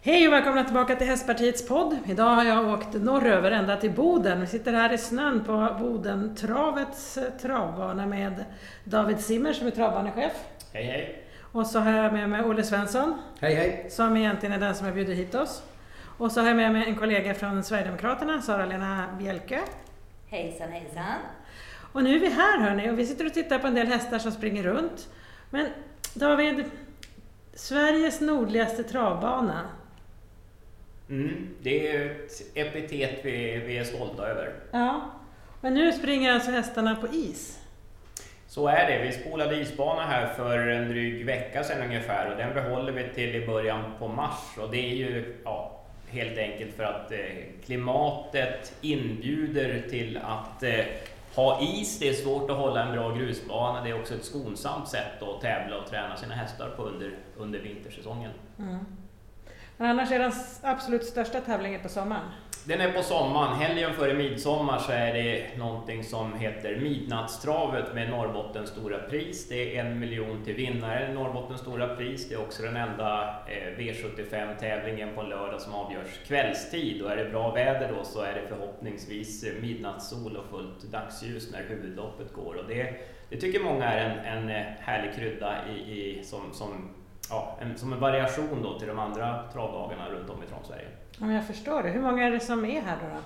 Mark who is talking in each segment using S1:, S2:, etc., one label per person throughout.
S1: Hej och välkomna tillbaka till Hästpartiets podd. Idag har jag åkt norröver ända till Boden. Vi sitter här i snön på Bodentravets eh, travbana med David Simmer som är travbanechef.
S2: Hej hej!
S1: Och så har jag med mig Olle Svensson
S3: Hej hej!
S1: som egentligen är den som har bjudit hit oss. Och så har jag med mig en kollega från Sverigedemokraterna, Sara-Lena Bjelke.
S4: Hejsan hejsan!
S1: Och nu är vi här hörni och vi sitter och tittar på en del hästar som springer runt. Men David, Sveriges nordligaste travbana.
S2: Mm, det är ett epitet vi, vi är stolta över.
S1: Ja, men nu springer alltså hästarna på is.
S2: Så är det. Vi spolade isbana här för en dryg vecka sedan ungefär och den behåller vi till i början på mars. Och det är ju ja, helt enkelt för att eh, klimatet inbjuder till att eh, ha is. Det är svårt att hålla en bra grusbana. Det är också ett skonsamt sätt att tävla och träna sina hästar på under, under vintersäsongen.
S1: Mm. Men annars är den absolut största tävlingen på sommaren.
S2: Den är på sommaren. Helgen före midsommar så är det någonting som heter Midnattstravet med Norrbottens stora pris. Det är en miljon till vinnare, i Norrbottens stora pris. Det är också den enda eh, V75-tävlingen på en lördag som avgörs kvällstid. Och är det bra väder då så är det förhoppningsvis midnattssol och fullt dagsljus när huvudloppet går. Och det, det tycker många är en, en eh, härlig krydda i, i, som, som, ja, en, som en variation då till de andra travdagarna runt om i Travsverige.
S1: Om jag förstår det. Hur många är det som är här då? då?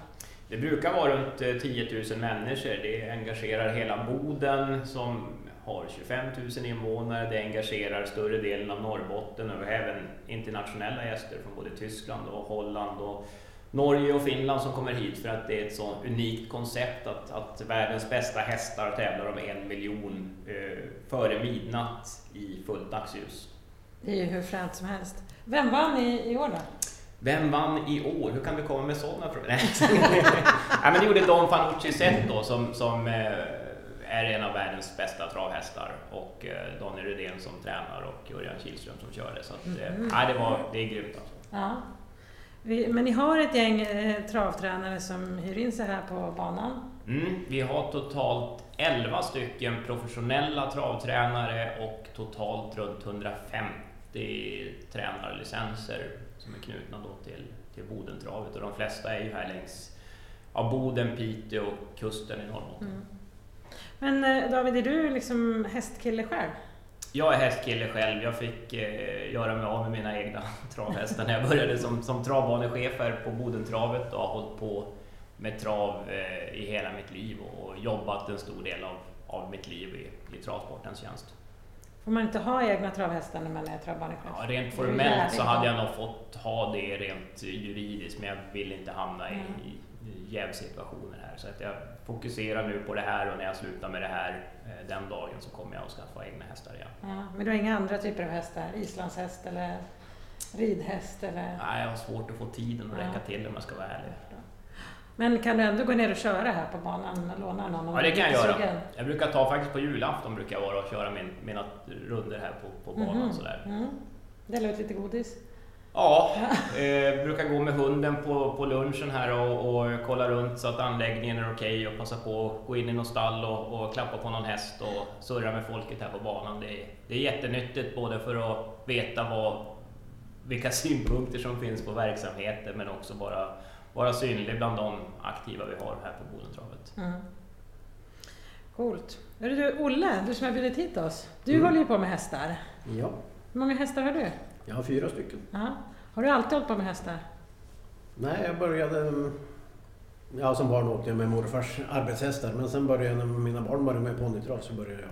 S2: Det brukar vara runt 10 000 människor. Det engagerar hela Boden som har 25 000 invånare. Det engagerar större delen av Norrbotten och även internationella gäster från både Tyskland och Holland och Norge och Finland som kommer hit för att det är ett så unikt koncept att, att världens bästa hästar tävlar om en miljon eh, före midnatt i fullt dagsljus.
S1: Det är ju hur fränt som helst. Vem vann i, i år då?
S2: Vem vann i år? Hur kan vi komma med sådana frågor? Nej, men det gjorde Don Fanucci Zet då som, som eh, är en av världens bästa travhästar och eh, Daniel Rydén som tränar och Örjan Kihlström som körde. Så att,
S1: Mhm.
S2: nej, det, var, det är grymt alltså.
S1: Ja. Vi, men ni har ett gäng travtränare som hyr in sig här på banan.
S2: Mm, vi har totalt 11 stycken professionella travtränare och totalt runt 150 tränarlicenser som är knutna då till, till Bodentravet och de flesta är ju här längs ja, Boden, Piteå och kusten i Norrbotten.
S1: Mm. Men eh, David, är du liksom hästkille själv?
S2: Jag är hästkille själv. Jag fick eh, göra mig av med mina egna travhästar när jag började som, som travbanechef här på Bodentravet och har hållit på med trav eh, i hela mitt liv och jobbat en stor del av, av mitt liv i, i travsportens tjänst.
S1: Får man inte ha egna travhästar när man är travbanechef?
S2: Ja, rent formellt så hade jag nog fått ha det rent juridiskt men jag vill inte hamna i,
S1: Mm.
S2: i jävsituationer här. Så att jag fokuserar nu på det här och när jag slutar med det här eh, den dagen så kommer jag att skaffa egna hästar igen.
S1: Ja, men du har inga andra typer av hästar? Islandshäst eller ridhäst eller?
S2: Nej, jag har svårt att få tiden att räcka till om jag ska vara ärlig.
S1: Men kan du ändå gå ner och köra här på banan och låna någon?
S2: Ja, det kan jag göra. Jag brukar ta faktiskt på julafton brukar jag vara och köra min, mina runder här på, på banan
S1: Mhm.
S2: sådär.
S1: Mm. Dela ut lite godis?
S2: Ja, eh, brukar gå med hunden på, på lunchen här och, och kolla runt så att anläggningen är okej och passa på att gå in i något stall och, och klappa på någon häst och surra med folket här på banan. Det är, det är jättenyttigt både för att veta vad, vilka synpunkter som finns på verksamheten men också bara vara synlig bland de aktiva vi har här på Bodentravet.
S1: Mm. Coolt. Hörru du, Olle, du som har bjudit hit oss. Du
S3: Mm.
S1: håller ju på med hästar.
S3: Ja,
S1: Hur många hästar har du?
S3: jag har fyra stycken.
S1: Ja. Har du alltid hållit på med hästar?
S3: Nej, jag började... Ja, som barn åkte jag med morfars arbetshästar, men sen började jag när mina barn började med ponnytrav så började jag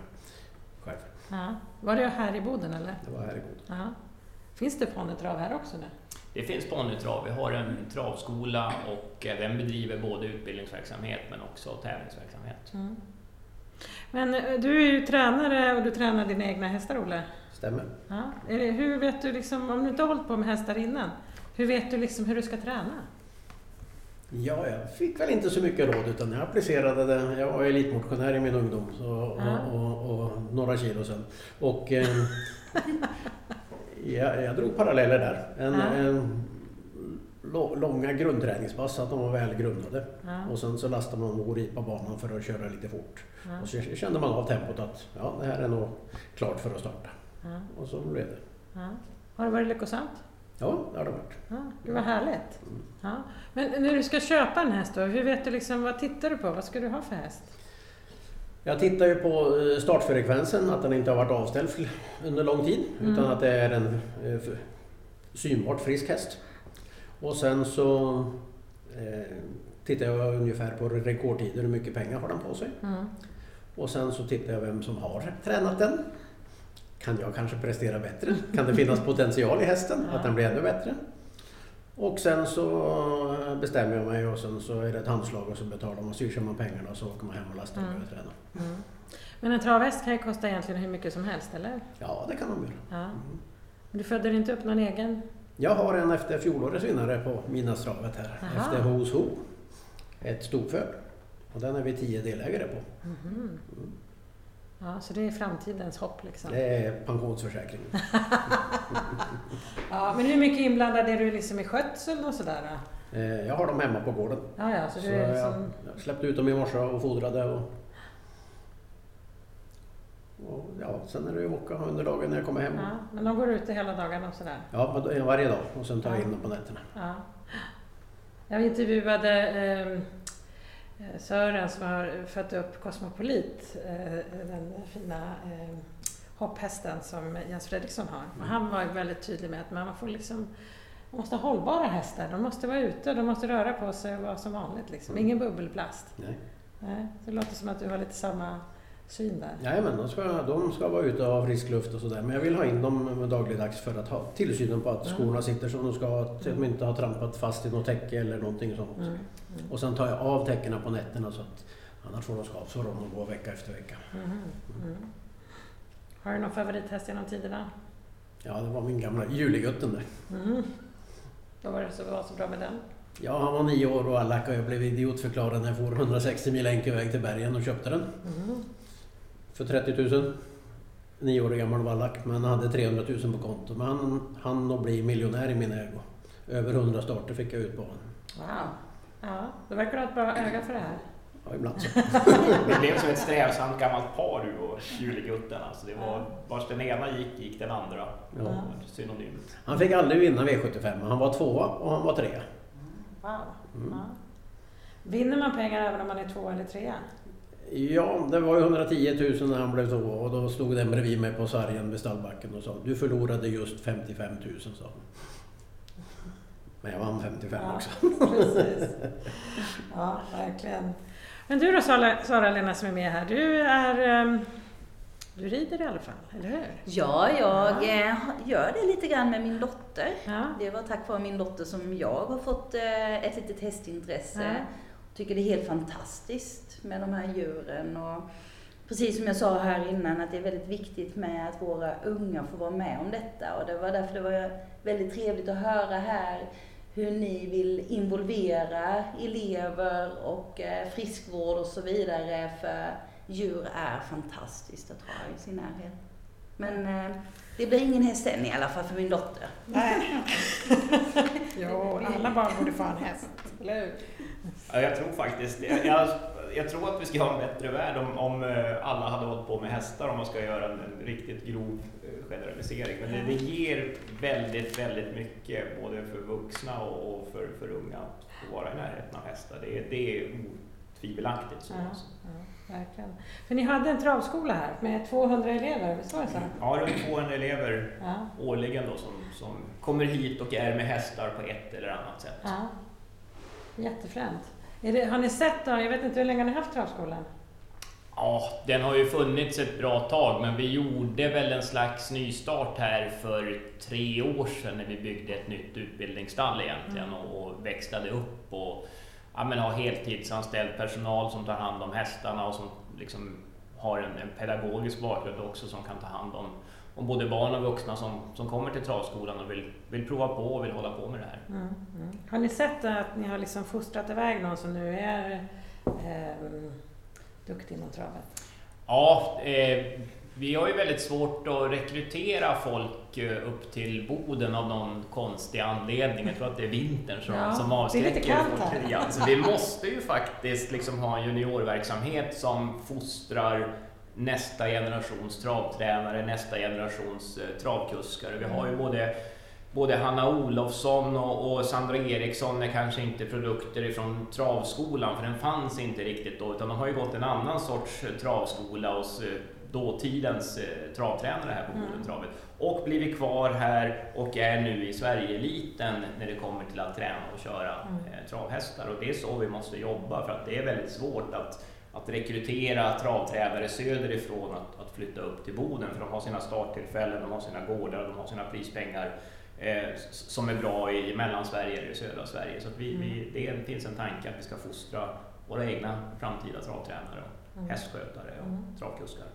S3: själv.
S1: Ja. Var det här i Boden eller?
S3: Det var här i Boden.
S1: Ja. Finns det ponnytrav här också nu?
S2: Det finns ponnytrav. Vi har en travskola och eh, den bedriver både utbildningsverksamhet men också tävlingsverksamhet.
S1: Mm. Men eh, du är ju tränare och du tränar dina egna hästar, Olle.
S3: Stämmer.
S1: Ja. Hur vet du, liksom, om du inte har hållit på med hästar innan, hur vet du liksom hur du ska träna?
S3: Ja, jag fick väl inte så mycket råd utan jag applicerade det. Jag var elitmotionär i min ungdom så,
S1: Ja.
S3: och, och, och några kilo sen. Och eh, jag, jag drog paralleller där. En,
S1: Ja.
S3: en långa grundträningspass, så att de var väl grundade.
S1: Ja.
S3: Och sen så lastar man och ripa banan för att köra lite fort.
S1: Ja.
S3: Och så kände man av tempot att ja, det här är nog klart för att starta.
S1: Ja.
S3: Och så blev det.
S1: Har det varit lyckosamt?
S3: Ja, det har det varit.
S1: Ja, det var härligt. Ja. Men när du ska köpa en häst då, hur vet du liksom, vad tittar du på? Vad ska du ha för häst?
S3: Jag tittar ju på eh, startfrekvensen, att den inte har varit avställd under lång tid.
S1: Mm.
S3: Utan att det är en eh, synbart frisk häst. Och sen så eh, tittar jag ungefär på rekordtider, hur mycket pengar har den på sig.
S1: Mm.
S3: Och sen så tittar jag vem som har tränat den. Kan jag kanske prestera bättre? Kan det finnas potential i hästen? Att den blir ännu bättre? Och sen så bestämmer jag mig och sen så är det ett handslag och så betalar man och kör man pengarna och så åker man hem och lastar och
S1: Mm.
S3: börjar träna.
S1: Mm. Men en travhäst kan ju kosta egentligen hur mycket som helst, eller?
S3: Ja, det kan de göra.
S1: Ja.
S3: Mm.
S1: Du födde inte upp någon egen?
S3: Jag har en efter fjolårets vinnare på Midnattstravet här.
S1: Aha.
S3: Efter Hos Ho. Ett storföl. Och den är vi tio delägare på.
S1: Mhm.
S3: Mm.
S1: Ja, så det är framtidens hopp liksom.
S3: Det är pensionsförsäkring.
S1: Ja, men hur mycket inblandad är du liksom i skötseln och sådär?
S3: Eh, Jag har dem hemma på gården.
S1: Ja, ja, så
S3: Så
S1: du är
S3: jag,
S1: liksom...
S3: jag släppte ut dem i morse och fodrade. Och, och ja, sen är det ju åka under dagen när jag kommer hem.
S1: Ja, men de går ute hela dagarna och sådär?
S3: Ja, varje dag och sen tar jag in dem på nätterna.
S1: Ja. Jag intervjuade eh, Sören som har fött upp Cosmopolit, eh, den fina eh, hopphästen som Jens Fredriksson har. Han var väldigt tydlig med att man får liksom man måste ha hållbara hästar, de måste vara ute, de måste röra på sig och vara som vanligt. Liksom. Ingen bubbelplast.
S3: Nej.
S1: Nej, det låter som att du har lite samma syn där.
S3: Jajamän, de ska, de ska vara ute och ha frisk luft och sådär. Men jag vill ha in dem dagligdags för att ha tillsynen på att skorna sitter som de ska. Att de inte har trampat fast i något täcke eller någonting sånt.
S1: Mm. Mm.
S3: Och sen tar jag av täckena på nätterna så att annars får de skavsår om de går vecka efter vecka.
S1: Mm. Mm. Har du någon favorithäst genom tiderna?
S3: Ja, det var min gamla Julegutten där.
S1: Mm. Vad var det som var så bra med den?
S3: Ja, han var nio år och allack och jag blev idiotförklarad när jag for 160 mil enkel väg till bergen och köpte den.
S1: Mm.
S3: För 30 000. Nio år gammal vallack, men hade 300 000 på konto. Men han han att bli miljonär i min ägo. Över 100 starter fick jag ut på honom.
S1: Wow. Ja, då verkar du ha ett bra öga för det här.
S3: Ja, ibland så.
S2: Det blev som ett strävsamt gammalt par du och Julegutten. Alltså det var, vars den ena gick, gick den andra.
S3: Ja.
S2: Synonymt.
S3: Han fick aldrig vinna V75, men han var tvåa och han var trea.
S1: Wow.
S3: Mm.
S1: Ja. Vinner man pengar även om man är två eller trea?
S3: Ja, det var ju 110 000 när han blev tvåa och då stod den bredvid mig på sargen vid stallbacken och sa du förlorade just 55 000 sa han. Men jag vann 55
S1: Ja.
S3: också.
S1: Precis. Ja, verkligen. Men du då Sara- Sara-Lena som är med här, du är... ehm, Du rider i alla fall, eller hur?
S4: Ja, jag eh, gör det lite grann med min dotter.
S1: Ja.
S4: Det var tack vare min dotter som jag har fått eh, ett litet hästintresse.
S1: Ja.
S4: Tycker det är helt fantastiskt med de här djuren. Och precis som jag sa här innan att det är väldigt viktigt med att våra unga får vara med om detta. Och det var därför det var väldigt trevligt att höra här hur ni vill involvera elever och eh, friskvård och så vidare. För djur är fantastiskt att ha i sin närhet. Men eh, det blir ingen häst än i alla fall för min dotter.
S1: Nej. jo, alla barn borde få en häst, eller hur?
S2: Ja, jag tror faktiskt jag, jag, jag tror att vi ska ha en bättre värld om, om eh, alla hade hållit på med hästar om man ska göra en, en riktigt grov eh, generalisering. Men det, det ger väldigt, väldigt mycket både för vuxna och, och för, för unga att vara i närheten av hästar. Det, det är otvivelaktigt så.
S1: Ja,
S2: alltså.
S1: ja, verkligen. För ni hade en travskola här med 200 elever, visst var det så?
S2: Ja, runt 200 elever
S1: Ja.
S2: årligen då som, som kommer hit och är med hästar på ett eller annat sätt.
S1: ja. Jättefränt. Det, har ni sett då, jag vet inte hur länge har ni haft travskolan?
S2: Ja, den har ju funnits ett bra tag, men vi gjorde väl en slags nystart här för tre år sedan när vi byggde ett nytt utbildningsstall egentligen
S1: Mm.
S2: och, växlade upp och ja, men ha heltidsanställd personal som tar hand om hästarna och som liksom har en, en pedagogisk bakgrund också som kan ta hand om, om både barn och vuxna som, som kommer till travskolan och vill, vill prova på och vill hålla på med det här.
S1: Mm, mm. Har ni sett att ni har liksom fostrat iväg någon som nu är ehm, duktig inom travet?
S2: Ja, eh, vi har ju väldigt svårt att rekrytera folk eh, upp till Boden av någon konstig anledning. Jag tror att det är vintern som,
S1: Ja,
S2: som
S1: det är
S2: avskräcker
S1: lite kallt här.
S2: Ja, så vi måste ju faktiskt liksom ha en juniorverksamhet som fostrar nästa generations travtränare, nästa generations eh, travkuskar. Vi har ju både både Hanna Olofsson och, och, Sandra Eriksson är kanske inte produkter ifrån travskolan, för den fanns inte riktigt då, utan de har ju gått en annan sorts travskola hos eh, dåtidens eh, travtränare här på mm. Bodentravet och blivit kvar här och är nu i Sverigeeliten när det kommer till att träna och köra mm. eh, travhästar. Och det är så vi måste jobba för att det är väldigt svårt att, att rekrytera travtränare söderifrån att, att flytta upp till Boden för de har sina starttillfällen, de har sina gårdar, de har sina prispengar eh, som är bra i Mellansverige eller i södra Sverige. Så vi, mm. vi, det finns en tanke att vi ska fostra våra egna framtida travtränare, och mm. hästskötare och mm. travkuskar.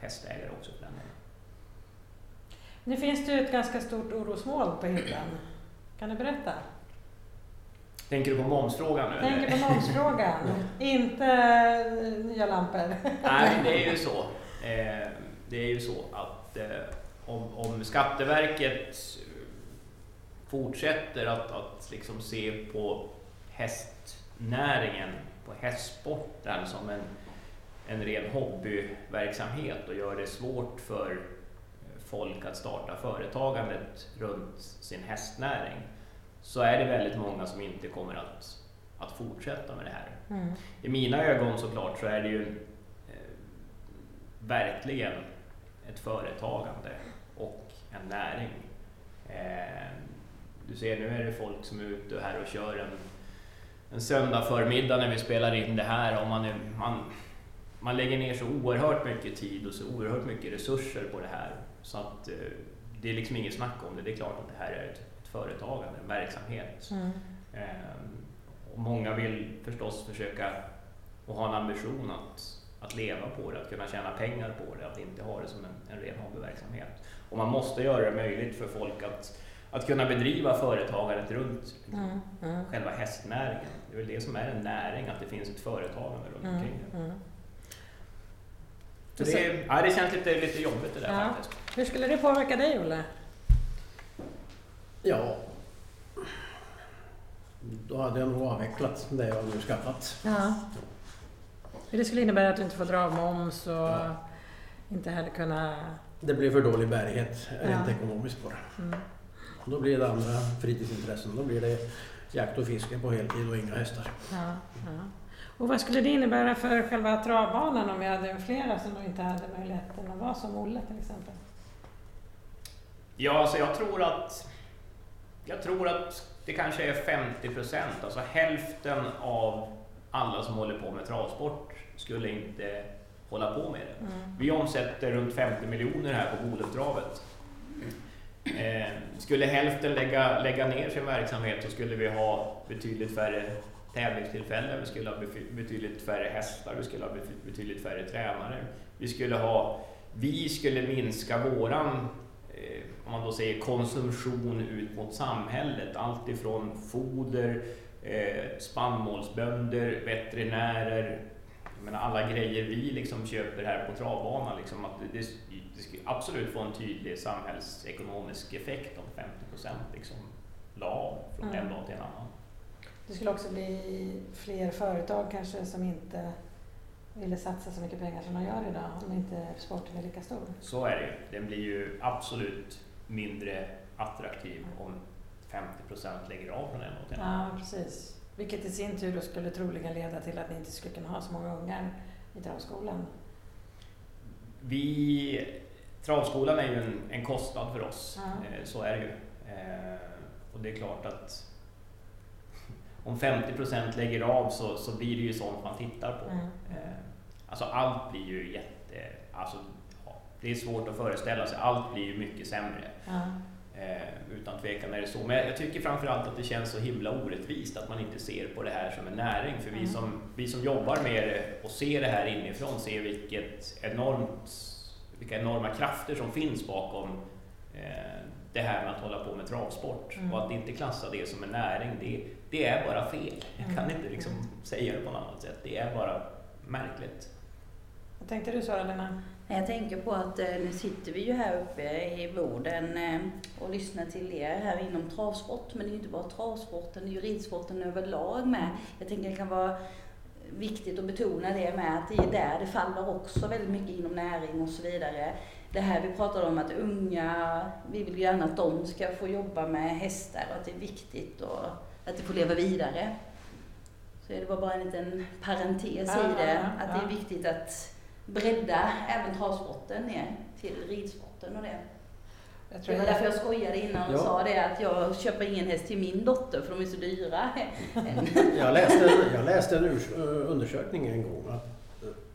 S2: Hästägare också för den delen.
S1: Nu finns det ett ganska stort orosmoln på himlen. Kan du berätta?
S2: Tänker du på momsfrågan nu?
S1: Tänker på momsfrågan, inte nya lampor.
S2: Nej, det är ju så. Eh, det är ju så att eh, om, om Skatteverket fortsätter att, att liksom se på hästnäringen, på hästsporten som en, en ren hobbyverksamhet och gör det svårt för folk att starta företagandet runt sin hästnäring så är det väldigt många som inte kommer att, att fortsätta med det här. Mm. I mina ögon såklart så är det ju eh, verkligen ett företagande och en näring. Eh, du ser nu är det folk som är ute här och kör en, en söndag förmiddag när vi spelar in det här och man, är, man, man lägger ner så oerhört mycket tid och så oerhört mycket resurser på det här. Så att eh, det är liksom inget snack om det. Det är klart att det här är ett, företagande, en verksamhet. Mm. Ehm, och många vill förstås försöka och ha en ambition att, att leva på det, att kunna tjäna pengar på det, att inte ha det som en, en ren hobbyverksamhet. Och man måste göra det möjligt för folk att, att kunna bedriva företagandet runt mm. Mm. själva hästnäringen. Det är väl det som är en näring, att det finns ett företagande runt mm. omkring det. Mm. Så det, ja, det känns lite, lite jobbigt det där ja. faktiskt.
S1: Hur skulle det påverka dig, Olle?
S3: Ja, då hade jag nog avvecklat det jag nu skaffat. Ja.
S1: Det skulle innebära att du inte får dra av moms och ja. inte heller kunna...
S3: Det blir för dålig bärighet rent ja. ekonomiskt på det. Mm. Då blir det andra fritidsintressen. Då blir det jakt och fiske på heltid och inga hästar.
S1: Ja, ja. Och vad skulle det innebära för själva travbanan om vi hade flera som inte hade möjligheten att vara som Olle till exempel?
S2: Ja, alltså jag tror att jag tror att det kanske är 50 procent, alltså hälften av alla som håller på med travsport skulle inte hålla på med det. Mm. Vi omsätter runt 50 miljoner här på Bodentravet. Eh, skulle hälften lägga, lägga ner sin verksamhet så skulle vi ha betydligt färre tävlingstillfällen, vi skulle ha betydligt färre hästar, vi skulle ha betydligt färre tränare. Vi skulle, ha, vi skulle minska våran om man då säger konsumtion ut mot samhället. Allt ifrån foder, eh, spannmålsbönder, veterinärer, menar alla grejer vi liksom köper här på travbanan. Liksom, att det, det skulle absolut få en tydlig samhällsekonomisk effekt om 50 procent liksom, la av från mm. en dag till en annan.
S1: Det skulle också bli fler företag kanske som inte ville satsa så mycket pengar som de gör idag om inte sporten är lika stor.
S2: Så är det ju. Den blir ju absolut mindre attraktiv om 50 procent lägger av från en
S1: till Ja, precis. Vilket i sin tur skulle troligen leda till att ni inte skulle kunna ha så många ungar i travskolan.
S2: Vi, travskolan är ju en, en kostnad för oss, ja. Eh, så är det ju. Eh, och det är klart att om 50 procent lägger av så, så blir det ju sånt man tittar på. Mm. Eh, alltså allt blir ju jätte... Alltså, det är svårt att föreställa sig, allt blir ju mycket sämre. Mm. Eh, utan tvekan är det så. Men jag tycker framförallt att det känns så himla orättvist att man inte ser på det här som en näring. För mm. vi, som, vi som jobbar med det och ser det här inifrån ser vilket enormt, vilka enorma krafter som finns bakom eh, det här med att hålla på med travsport. Mm. Och att inte klassa det som en näring, det, det är bara fel. Jag kan mm. inte liksom säga det på något annat sätt. Det är bara märkligt.
S1: Vad tänkte du Sara Lena?
S4: Jag tänker på att eh, nu sitter vi ju här uppe i Boden eh, och lyssnar till er här inom travsport. Men det är ju inte bara travsporten, det är ju ridsporten överlag med. Jag tänker det kan vara viktigt att betona det med att det är där det faller också väldigt mycket inom näring och så vidare. det här vi pratade om att unga, vi vill gärna att de ska få jobba med hästar och att det är viktigt och att det får leva vidare. Så det var bara en liten parentes
S1: Ja,
S4: i det,
S1: ja,
S4: att
S1: ja.
S4: det är viktigt att bredda även travsporten ner till ridsporten och det.
S1: Jag tror
S4: Det var därför jag skojade innan och
S3: Ja.
S4: sa det att jag köper ingen häst till min dotter för de är så dyra.
S3: Jag läste, jag läste en urs- eh, undersökning en gång att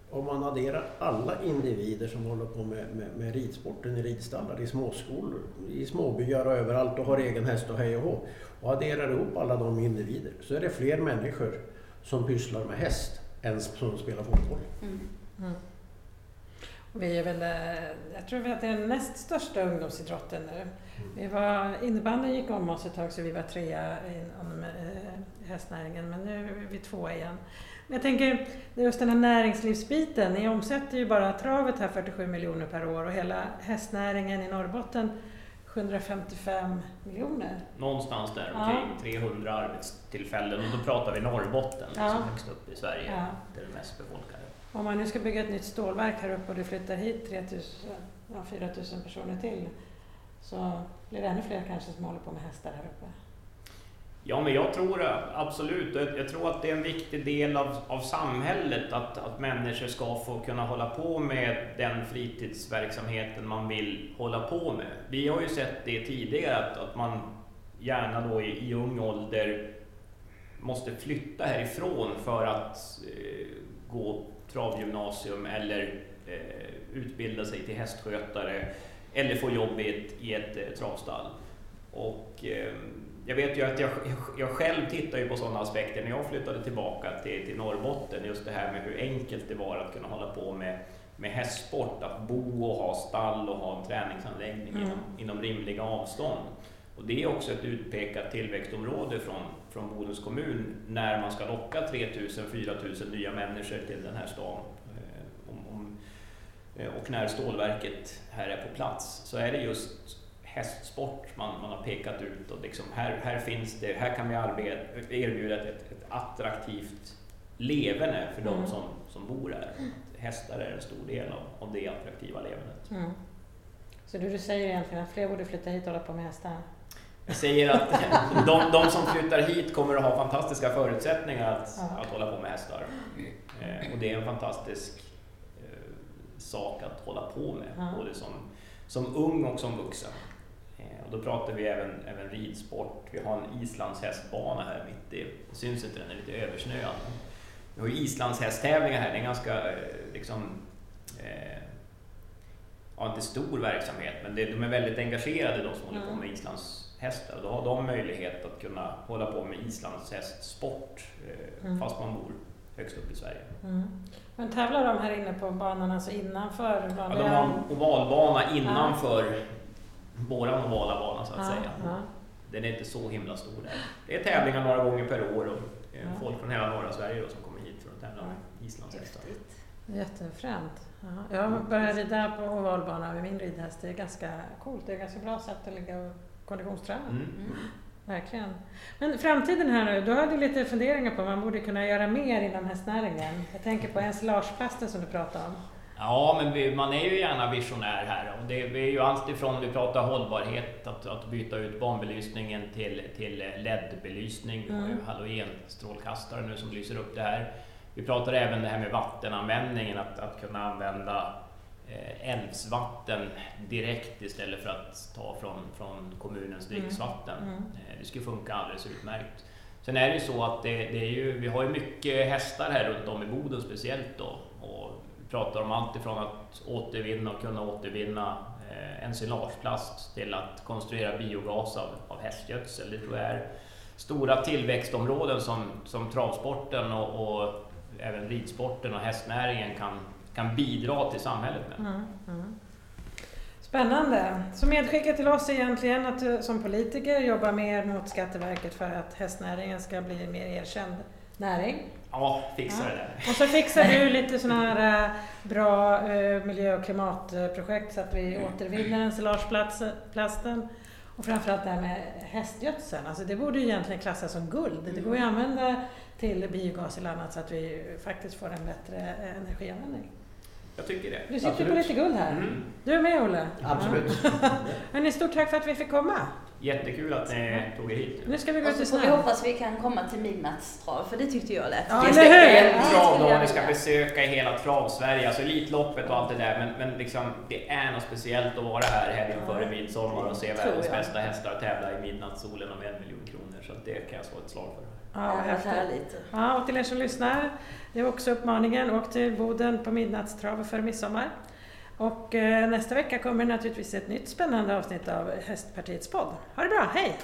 S3: om man adderar alla individer som håller på med, med, med ridsporten i ridstallar, i småskolor, i småbyar och överallt och har egen häst och hej och hå och adderar ihop alla de individer så är det fler människor som pysslar med häst än som spelar fotboll.
S4: Mm.
S1: Mm. Vi är väl, eh, jag tror att det är den näst största ungdomsidrotten nu. Vi var, innebandyn gick om oss ett tag så vi var trea inom eh, hästnäringen men nu är vi tvåa igen. Jag tänker just den här näringslivsbiten, ni omsätter ju bara travet här 47 miljoner per år och hela hästnäringen i Norrbotten 755 miljoner.
S2: Någonstans där
S1: Ja.
S2: omkring 300 arbetstillfällen och då pratar vi Norrbotten
S1: Ja.
S2: som högst upp i Sverige.
S1: Ja.
S2: Det är det mest befolkade.
S1: Om man nu ska bygga ett nytt stålverk här uppe och det flyttar hit 3000, ja, 4000 personer till så blir det ännu fler kanske som håller på med hästar här uppe.
S2: Ja, men jag tror det, absolut. Jag jag tror att det är en viktig del av, av samhället att, att människor ska få kunna hålla på med den fritidsverksamheten man vill hålla på med. Vi har ju sett det tidigare att, att man gärna då i, i ung ålder måste flytta härifrån för att eh, gå travgymnasium eller eh, utbilda sig till hästskötare eller få jobb i ett, i ett eh, travstall. Och eh, jag vet ju att jag, jag själv tittar ju på sådana aspekter när jag flyttade tillbaka till, till Norrbotten. Just det här med hur enkelt det var att kunna hålla på med, med hästsport. Att bo och ha stall och ha en träningsanläggning
S1: Mm.
S2: inom, inom rimliga avstånd. Och det är också ett utpekat tillväxtområde från, från Bodens kommun när man ska locka 3000-4000 nya människor till den här stan. Eh, om, om, eh, och när stålverket här är på plats så är det just hästsport man, man har pekat ut och liksom här, här finns det, här kan vi arbeta, erbjuda ett, ett, attraktivt leverne för de
S1: Mm.
S2: som, som bor här. Hästar är en stor del av, av det attraktiva levernet.
S1: Mm. Så det du säger egentligen att fler borde flytta hit och hålla på med hästar?
S2: Jag säger att de, de som flyttar hit kommer att ha fantastiska förutsättningar att,
S1: Ja.
S2: att hålla på med hästar. Eh, och det är en fantastisk eh, sak att hålla på med,
S1: Ja.
S2: både som, som ung och som vuxen. Och då pratar vi även, även ridsport. Vi har en islandshästbana här mitt i, det syns inte, den är lite översnöad. Vi har islandshästtävlingar här, det är en ganska eh, liksom, eh, ja, inte stor verksamhet, men det, de är väldigt engagerade de som håller på
S1: Mm.
S2: med islandshästar. Och då har de möjlighet att kunna hålla på med islandshästsport eh,
S1: Mm.
S2: fast man bor högst upp i Sverige.
S1: Mm. Men tävlar de här inne på banan, alltså innanför
S2: Ja, de har en ovalbana innanför våran ovala bana så att
S1: Ja,
S2: säga.
S1: ja.
S2: Den är inte så himla stor där. Det är tävlingar några gånger per år och eh,
S1: Ja.
S2: folk från hela norra Sverige då, som kommer hit för att tävla med islandshästar.
S1: Jättefränt. Ja, jag började rida på ovalbana med min ridhäst. Det är ganska coolt. Det är ett ganska bra sätt att ligga och konditionsträna.
S2: Mm.
S4: Mm.
S1: Verkligen. Men framtiden här nu, du hade lite funderingar på att man borde kunna göra mer inom hästnäringen. Jag tänker på ensilageplasten som du pratade om.
S2: Ja, men vi, man är ju gärna visionär här och det är ju allt ifrån vi pratar hållbarhet, att, att byta ut banbelysningen till, till LED-belysning. Vi har ju
S1: Mm.
S2: halogenstrålkastare nu som lyser upp det här. Vi pratar även det här med vattenanvändningen, att, att kunna använda eh, älvsvatten direkt istället för att ta från, från kommunens
S1: Mm.
S2: dricksvatten.
S1: Mm.
S2: Eh, Det skulle funka alldeles utmärkt. Sen är det ju så att det, det är ju, vi har ju mycket hästar här runt om i Boden speciellt då. Vi pratar om allt ifrån att återvinna och kunna återvinna eh, ensilageplast till att konstruera biogas av, av hästgödsel. Det tror jag är stora tillväxtområden som, som travsporten och, och även ridsporten och hästnäringen kan, kan bidra till samhället med.
S1: Mm, mm. Spännande. Så medskicket till oss är egentligen att du som politiker jobbar mer mot Skatteverket för att hästnäringen ska bli en mer erkänd näring.
S2: Ja, fixa
S1: Ja.
S2: det där.
S1: Och så fixar du lite sådana här eh, bra eh, miljö och klimatprojekt så att vi återvinner ensilageplasten. Och framförallt det här med hästgödseln. Alltså det borde ju egentligen klassas som guld. Det går ju att använda till biogas eller annat så att vi faktiskt får en bättre eh, energianvändning.
S2: Jag tycker det.
S1: Du sitter
S3: Absolut.
S1: på lite guld här.
S2: Mm.
S1: Du är med Olle?
S3: Absolut.
S1: Ja. Hörni, stort tack för att vi fick komma.
S2: Jättekul att ni tog er hit.
S1: Nu ska vi gå
S4: Och
S1: ut
S4: så får vi hoppas vi kan komma till midnattstrav, för det tyckte jag lät
S1: Ja,
S2: det
S1: hur?
S2: en travdag ni ska besöka i hela trav-Sverige, alltså Elitloppet och allt det där, men, men liksom, det är något speciellt att vara här helgen före midsommar och se världens bästa hästar tävla i midnattssolen om en miljon kronor. Så det kan jag slå ett slag för.
S1: Ja, vad
S4: härligt.
S1: Ja, och till er som lyssnar, det är också uppmaningen, åk till Boden på midnattstrav för midsommar. Och eh, nästa vecka kommer naturligtvis ett nytt spännande avsnitt av Hästpartiets podd. Ha det bra, hej!